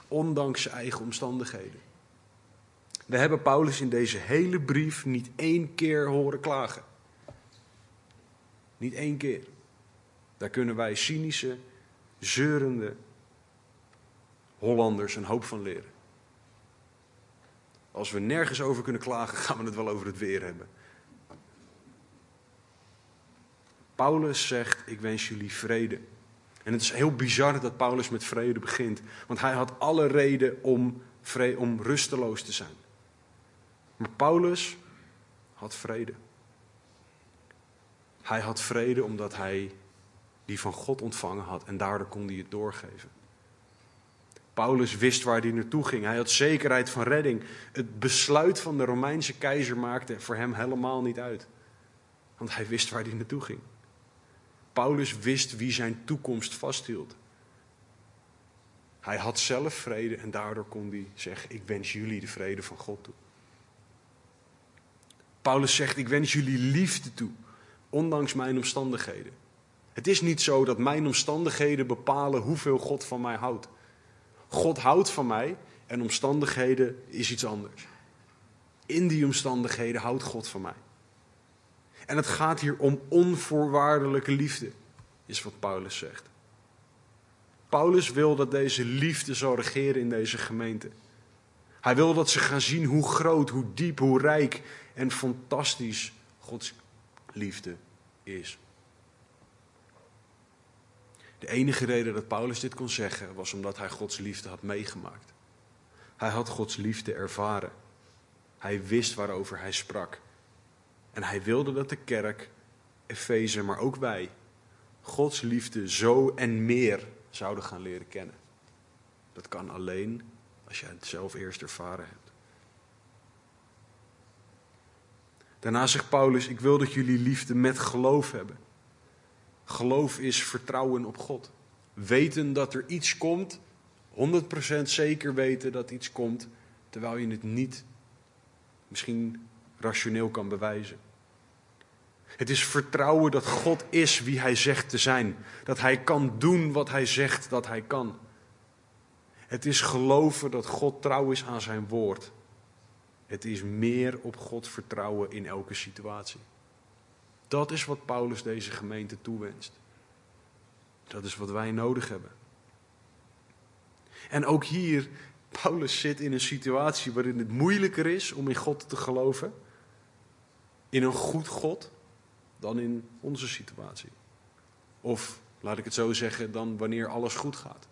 Ondanks zijn eigen omstandigheden. We hebben Paulus in deze hele brief niet één keer horen klagen. Niet één keer. Daar kunnen wij cynische, zeurende Hollanders een hoop van leren. Als we nergens over kunnen klagen, gaan we het wel over het weer hebben. Paulus zegt: Ik wens jullie vrede. En het is heel bizar dat Paulus met vrede begint, want hij had alle reden om, om rusteloos te zijn. Maar Paulus had vrede. Hij had vrede omdat hij die van God ontvangen had en daardoor kon hij het doorgeven. Paulus wist waar hij naartoe ging. Hij had zekerheid van redding. Het besluit van de Romeinse keizer maakte voor hem helemaal niet uit. Want hij wist waar hij naartoe ging. Paulus wist wie zijn toekomst vasthield. Hij had zelf vrede en daardoor kon hij zeggen: Ik wens jullie de vrede van God toe. Paulus zegt: Ik wens jullie liefde toe, ondanks mijn omstandigheden. Het is niet zo dat mijn omstandigheden bepalen hoeveel God van mij houdt. God houdt van mij en omstandigheden is iets anders. In die omstandigheden houdt God van mij. En het gaat hier om onvoorwaardelijke liefde, is wat Paulus zegt. Paulus wil dat deze liefde zal regeren in deze gemeente. Hij wil dat ze gaan zien hoe groot, hoe diep, hoe rijk en fantastisch Gods liefde is. De enige reden dat Paulus dit kon zeggen was omdat hij Gods liefde had meegemaakt. Hij had Gods liefde ervaren. Hij wist waarover hij sprak. En hij wilde dat de kerk, Efeze, maar ook wij, Gods liefde zo en meer zouden gaan leren kennen. Dat kan alleen als je het zelf eerst ervaren hebt. Daarna zegt Paulus: Ik wil dat jullie liefde met geloof hebben. Geloof is vertrouwen op God. Weten dat er iets komt, 100% zeker weten dat iets komt, terwijl je het niet misschien rationeel kan bewijzen. Het is vertrouwen dat God is wie Hij zegt te zijn. Dat Hij kan doen wat Hij zegt dat Hij kan. Het is geloven dat God trouw is aan Zijn woord. Het is meer op God vertrouwen in elke situatie. Dat is wat Paulus deze gemeente toewenst. Dat is wat wij nodig hebben. En ook hier, Paulus zit in een situatie waarin het moeilijker is om in God te geloven. In een goed God dan in onze situatie. Of, laat ik het zo zeggen, dan wanneer alles goed gaat.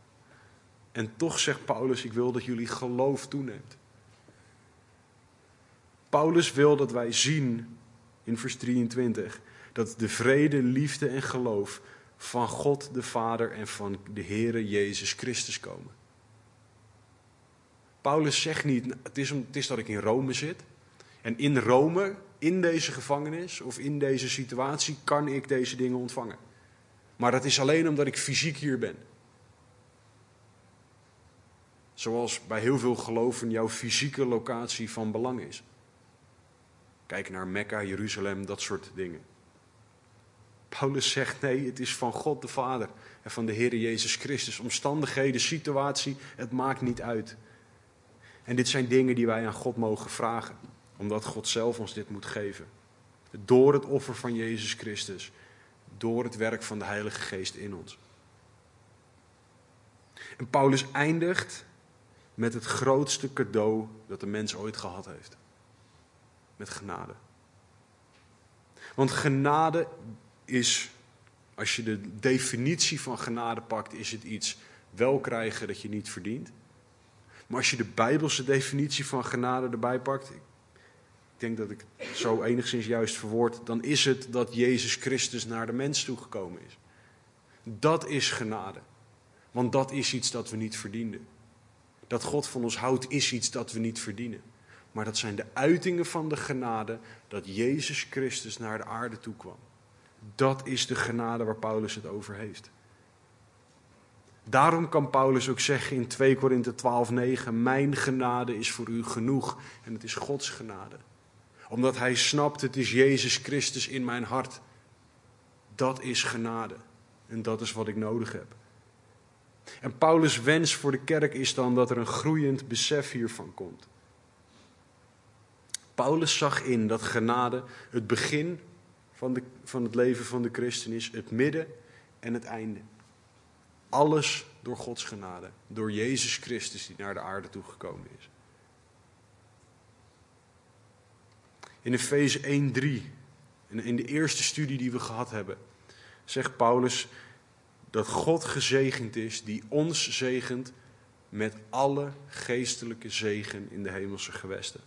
En toch zegt Paulus, ik wil dat jullie geloof toeneemt. Paulus wil dat wij zien in vers 23 dat de vrede, liefde en geloof van God de Vader en van de Heere Jezus Christus komen. Paulus zegt niet, het is, het is dat ik in Rome zit. En in Rome, in deze gevangenis of in deze situatie, kan ik deze dingen ontvangen. Maar dat is alleen omdat ik fysiek hier ben. Zoals bij heel veel geloven jouw fysieke locatie van belang is. Kijk naar Mekka, Jeruzalem, dat soort dingen. Paulus zegt nee, het is van God de Vader en van de Heer Jezus Christus. Omstandigheden, situatie, het maakt niet uit. En dit zijn dingen die wij aan God mogen vragen, omdat God zelf ons dit moet geven. Door het offer van Jezus Christus, door het werk van de Heilige Geest in ons. En Paulus eindigt met het grootste cadeau dat de mens ooit gehad heeft. Met genade. Want genade is, als je de definitie van genade pakt, is het iets wel krijgen dat je niet verdient. Maar als je de Bijbelse definitie van genade erbij pakt, ik denk dat ik het zo enigszins juist verwoord, dan is het dat Jezus Christus naar de mens toegekomen is. Dat is genade. Want dat is iets dat we niet verdienden. Dat God van ons houdt is iets dat we niet verdienen. Maar dat zijn de uitingen van de genade dat Jezus Christus naar de aarde toe kwam. Dat is de genade waar Paulus het over heeft. Daarom kan Paulus ook zeggen in 2 Korinthe 12:9: Mijn genade is voor u genoeg en het is Gods genade. Omdat hij snapt, het is Jezus Christus in mijn hart. Dat is genade en dat is wat ik nodig heb. En Paulus' wens voor de kerk is dan dat er een groeiend besef hiervan komt. Paulus zag in dat genade het begin van, de, van het leven van de christen is, het midden en het einde. Alles door Gods genade, door Jezus Christus die naar de aarde toegekomen is. In Efeze 1:3, in de eerste studie die we gehad hebben, zegt Paulus dat God gezegend is die ons zegent met alle geestelijke zegen in de hemelse gewesten.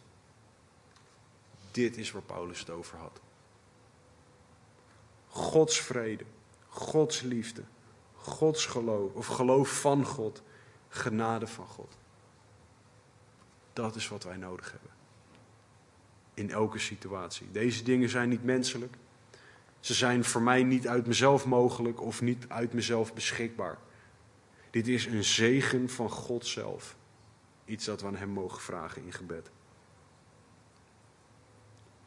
Dit is waar Paulus het over had. Gods vrede, Gods liefde, Gods geloof of geloof van God, genade van God. Dat is wat wij nodig hebben. In elke situatie. Deze dingen zijn niet menselijk. Ze zijn voor mij niet uit mezelf mogelijk of niet uit mezelf beschikbaar. Dit is een zegen van God zelf. Iets dat we aan Hem mogen vragen in gebed.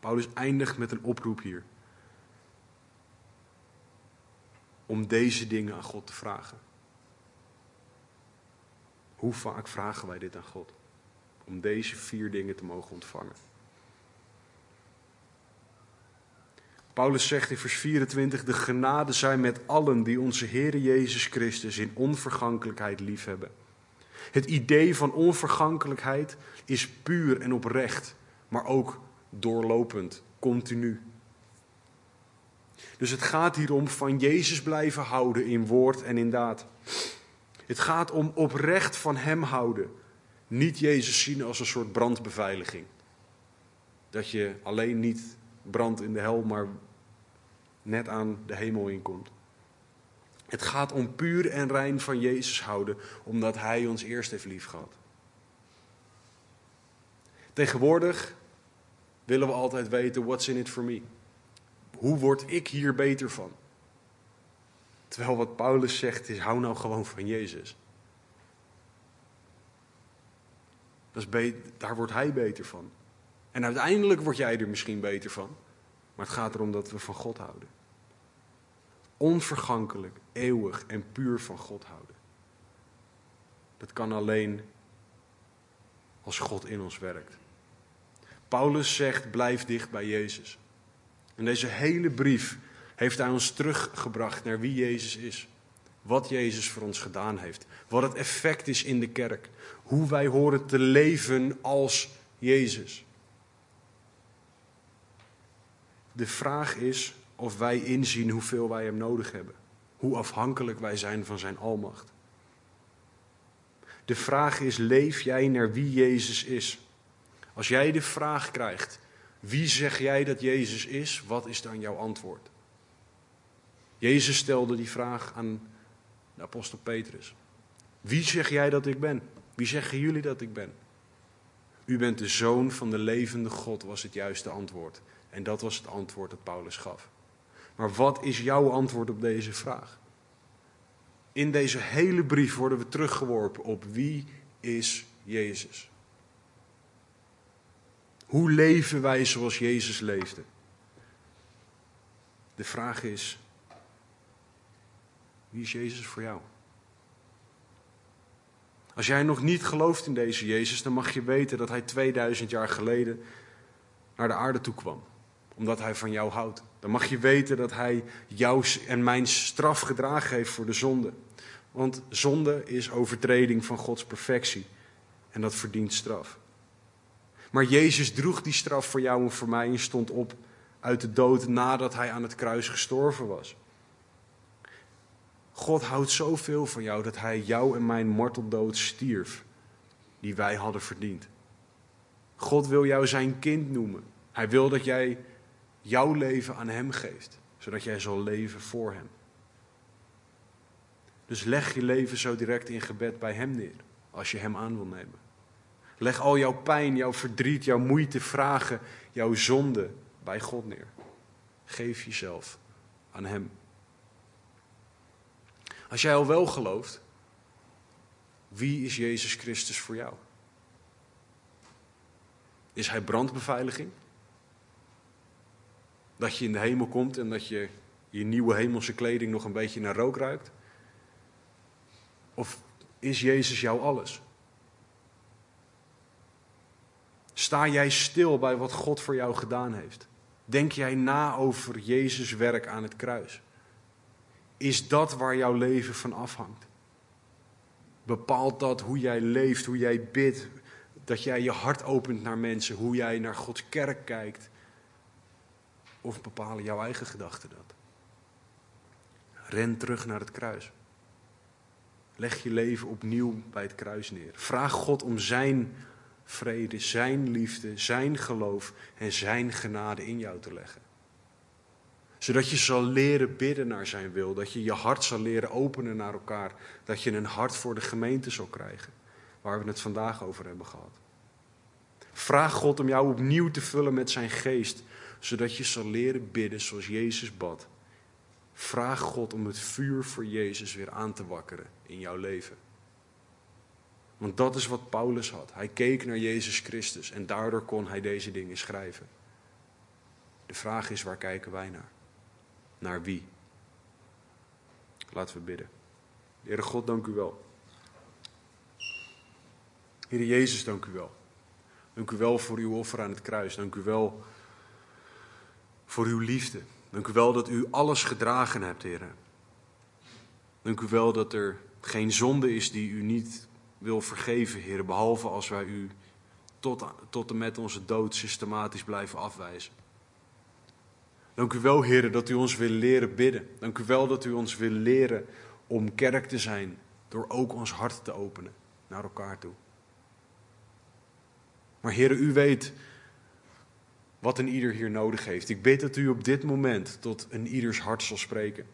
Paulus eindigt met een oproep hier. Om deze dingen aan God te vragen. Hoe vaak vragen wij dit aan God? Om deze vier dingen te mogen ontvangen. Paulus zegt in vers 24: De genade zij met allen die onze Heer Jezus Christus in onvergankelijkheid liefhebben. Het idee van onvergankelijkheid is puur en oprecht, maar ook doorlopend, continu. Dus het gaat hier om van Jezus blijven houden in woord en in daad. Het gaat om oprecht van Hem houden. Niet Jezus zien als een soort brandbeveiliging. Dat je alleen niet brandt in de hel, maar net aan de hemel inkomt. Het gaat om puur en rein van Jezus houden, omdat Hij ons eerst heeft lief gehad. Tegenwoordig willen we altijd weten, what's in it for me? Hoe word ik hier beter van? Terwijl wat Paulus zegt is, hou nou gewoon van Jezus. Dat is daar wordt hij beter van. En uiteindelijk word jij er misschien beter van. Maar het gaat erom dat we van God houden. Onvergankelijk, eeuwig en puur van God houden. Dat kan alleen als God in ons werkt. Paulus zegt: blijf dicht bij Jezus. En deze hele brief heeft hij ons teruggebracht naar wie Jezus is. Wat Jezus voor ons gedaan heeft. Wat het effect is in de kerk. Hoe wij horen te leven als Jezus. De vraag is of wij inzien hoeveel wij Hem nodig hebben. Hoe afhankelijk wij zijn van Zijn almacht. De vraag is, leef jij naar wie Jezus is? Als jij de vraag krijgt, wie zeg jij dat Jezus is? Wat is dan jouw antwoord? Jezus stelde die vraag aan de apostel Petrus. Wie zeg jij dat ik ben? Wie zeggen jullie dat ik ben? U bent de zoon van de levende God, was het juiste antwoord. En dat was het antwoord dat Paulus gaf. Maar wat is jouw antwoord op deze vraag? In deze hele brief worden we teruggeworpen op wie is Jezus? Hoe leven wij zoals Jezus leefde? De vraag is, wie is Jezus voor jou? Als jij nog niet gelooft in deze Jezus, dan mag je weten dat hij 2000 jaar geleden naar de aarde toe kwam omdat hij van jou houdt. Dan mag je weten dat hij jouw en mijn straf gedragen heeft voor de zonde. Want zonde is overtreding van Gods perfectie. En dat verdient straf. Maar Jezus droeg die straf voor jou en voor mij en stond op uit de dood nadat hij aan het kruis gestorven was. God houdt zoveel van jou dat hij jou en mijn marteldood stierf, die wij hadden verdiend. God wil jou zijn kind noemen. Hij wil dat jij jouw leven aan hem geeft, zodat jij zal leven voor hem. Dus leg je leven zo direct in gebed bij hem neer, als je hem aan wil nemen. Leg al jouw pijn, jouw verdriet, jouw moeite, vragen, jouw zonde bij God neer. Geef jezelf aan Hem. Als jij al wel gelooft, wie is Jezus Christus voor jou? Is Hij brandbeveiliging? Dat je in de hemel komt en dat je je nieuwe hemelse kleding nog een beetje naar rook ruikt? Of is Jezus jouw alles? Sta jij stil bij wat God voor jou gedaan heeft? Denk jij na over Jezus' werk aan het kruis? Is dat waar jouw leven van afhangt? Bepaalt dat hoe jij leeft, hoe jij bidt, dat jij je hart opent naar mensen, hoe jij naar Gods kerk kijkt? Of bepalen jouw eigen gedachten dat? Ren terug naar het kruis. Leg je leven opnieuw bij het kruis neer. Vraag God om zijn vrede, zijn liefde, zijn geloof en zijn genade in jou te leggen. Zodat je zal leren bidden naar zijn wil, dat je je hart zal leren openen naar elkaar, dat je een hart voor de gemeente zal krijgen, waar we het vandaag over hebben gehad. Vraag God om jou opnieuw te vullen met zijn geest, zodat je zal leren bidden zoals Jezus bad. Vraag God om het vuur voor Jezus weer aan te wakkeren in jouw leven. Want dat is wat Paulus had. Hij keek naar Jezus Christus en daardoor kon hij deze dingen schrijven. De vraag is, waar kijken wij naar? Naar wie? Laten we bidden. Heere God, dank u wel. Heere Jezus, dank u wel. Dank u wel voor uw offer aan het kruis. Dank u wel voor uw liefde. Dank u wel dat u alles gedragen hebt, Heer. Dank u wel dat er geen zonde is die u niet wil vergeven, Heer, behalve als wij u tot, tot en met onze dood systematisch blijven afwijzen. Dank u wel, Heer, dat u ons wil leren bidden. Dank u wel dat u ons wil leren om kerk te zijn, door ook ons hart te openen naar elkaar toe. Maar Heer, u weet wat een ieder hier nodig heeft. Ik bid dat u op dit moment tot een ieders hart zal spreken.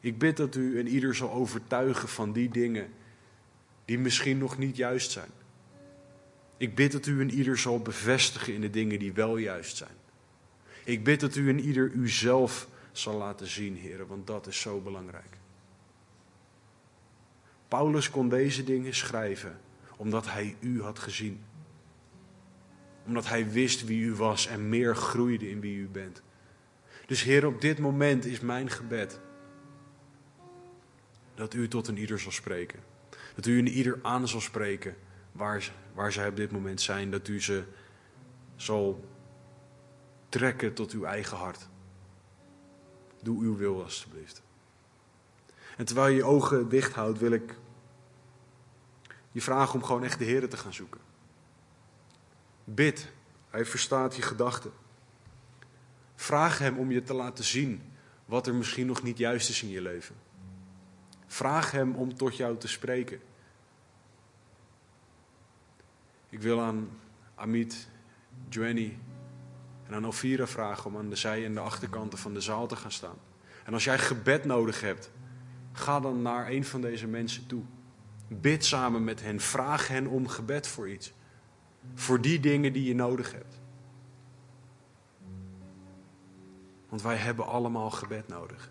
Ik bid dat u een ieder zal overtuigen van die dingen die misschien nog niet juist zijn. Ik bid dat u een ieder zal bevestigen in de dingen die wel juist zijn. Ik bid dat u een ieder uzelf zal laten zien, heren, want dat is zo belangrijk. Paulus kon deze dingen schrijven omdat hij u had gezien. Omdat hij wist wie u was en meer groeide in wie u bent. Dus Heer, op dit moment is mijn gebed dat u tot een ieder zal spreken. Dat u in ieder aan zal spreken waar, waar zij op dit moment zijn. Dat u ze zal trekken tot uw eigen hart. Doe uw wil alstublieft. En terwijl je je ogen dicht houdt, wil ik je vragen om gewoon echt de Heer te gaan zoeken. Bid, Hij verstaat je gedachten. Vraag Hem om je te laten zien wat er misschien nog niet juist is in je leven. Vraag Hem om tot jou te spreken. Ik wil aan Amit, Joanny en aan Elvira vragen om aan de zij- en de achterkanten van de zaal te gaan staan. En als jij gebed nodig hebt, ga dan naar een van deze mensen toe. Bid samen met hen. Vraag hen om gebed voor iets. Voor die dingen die je nodig hebt. Want wij hebben allemaal gebed nodig.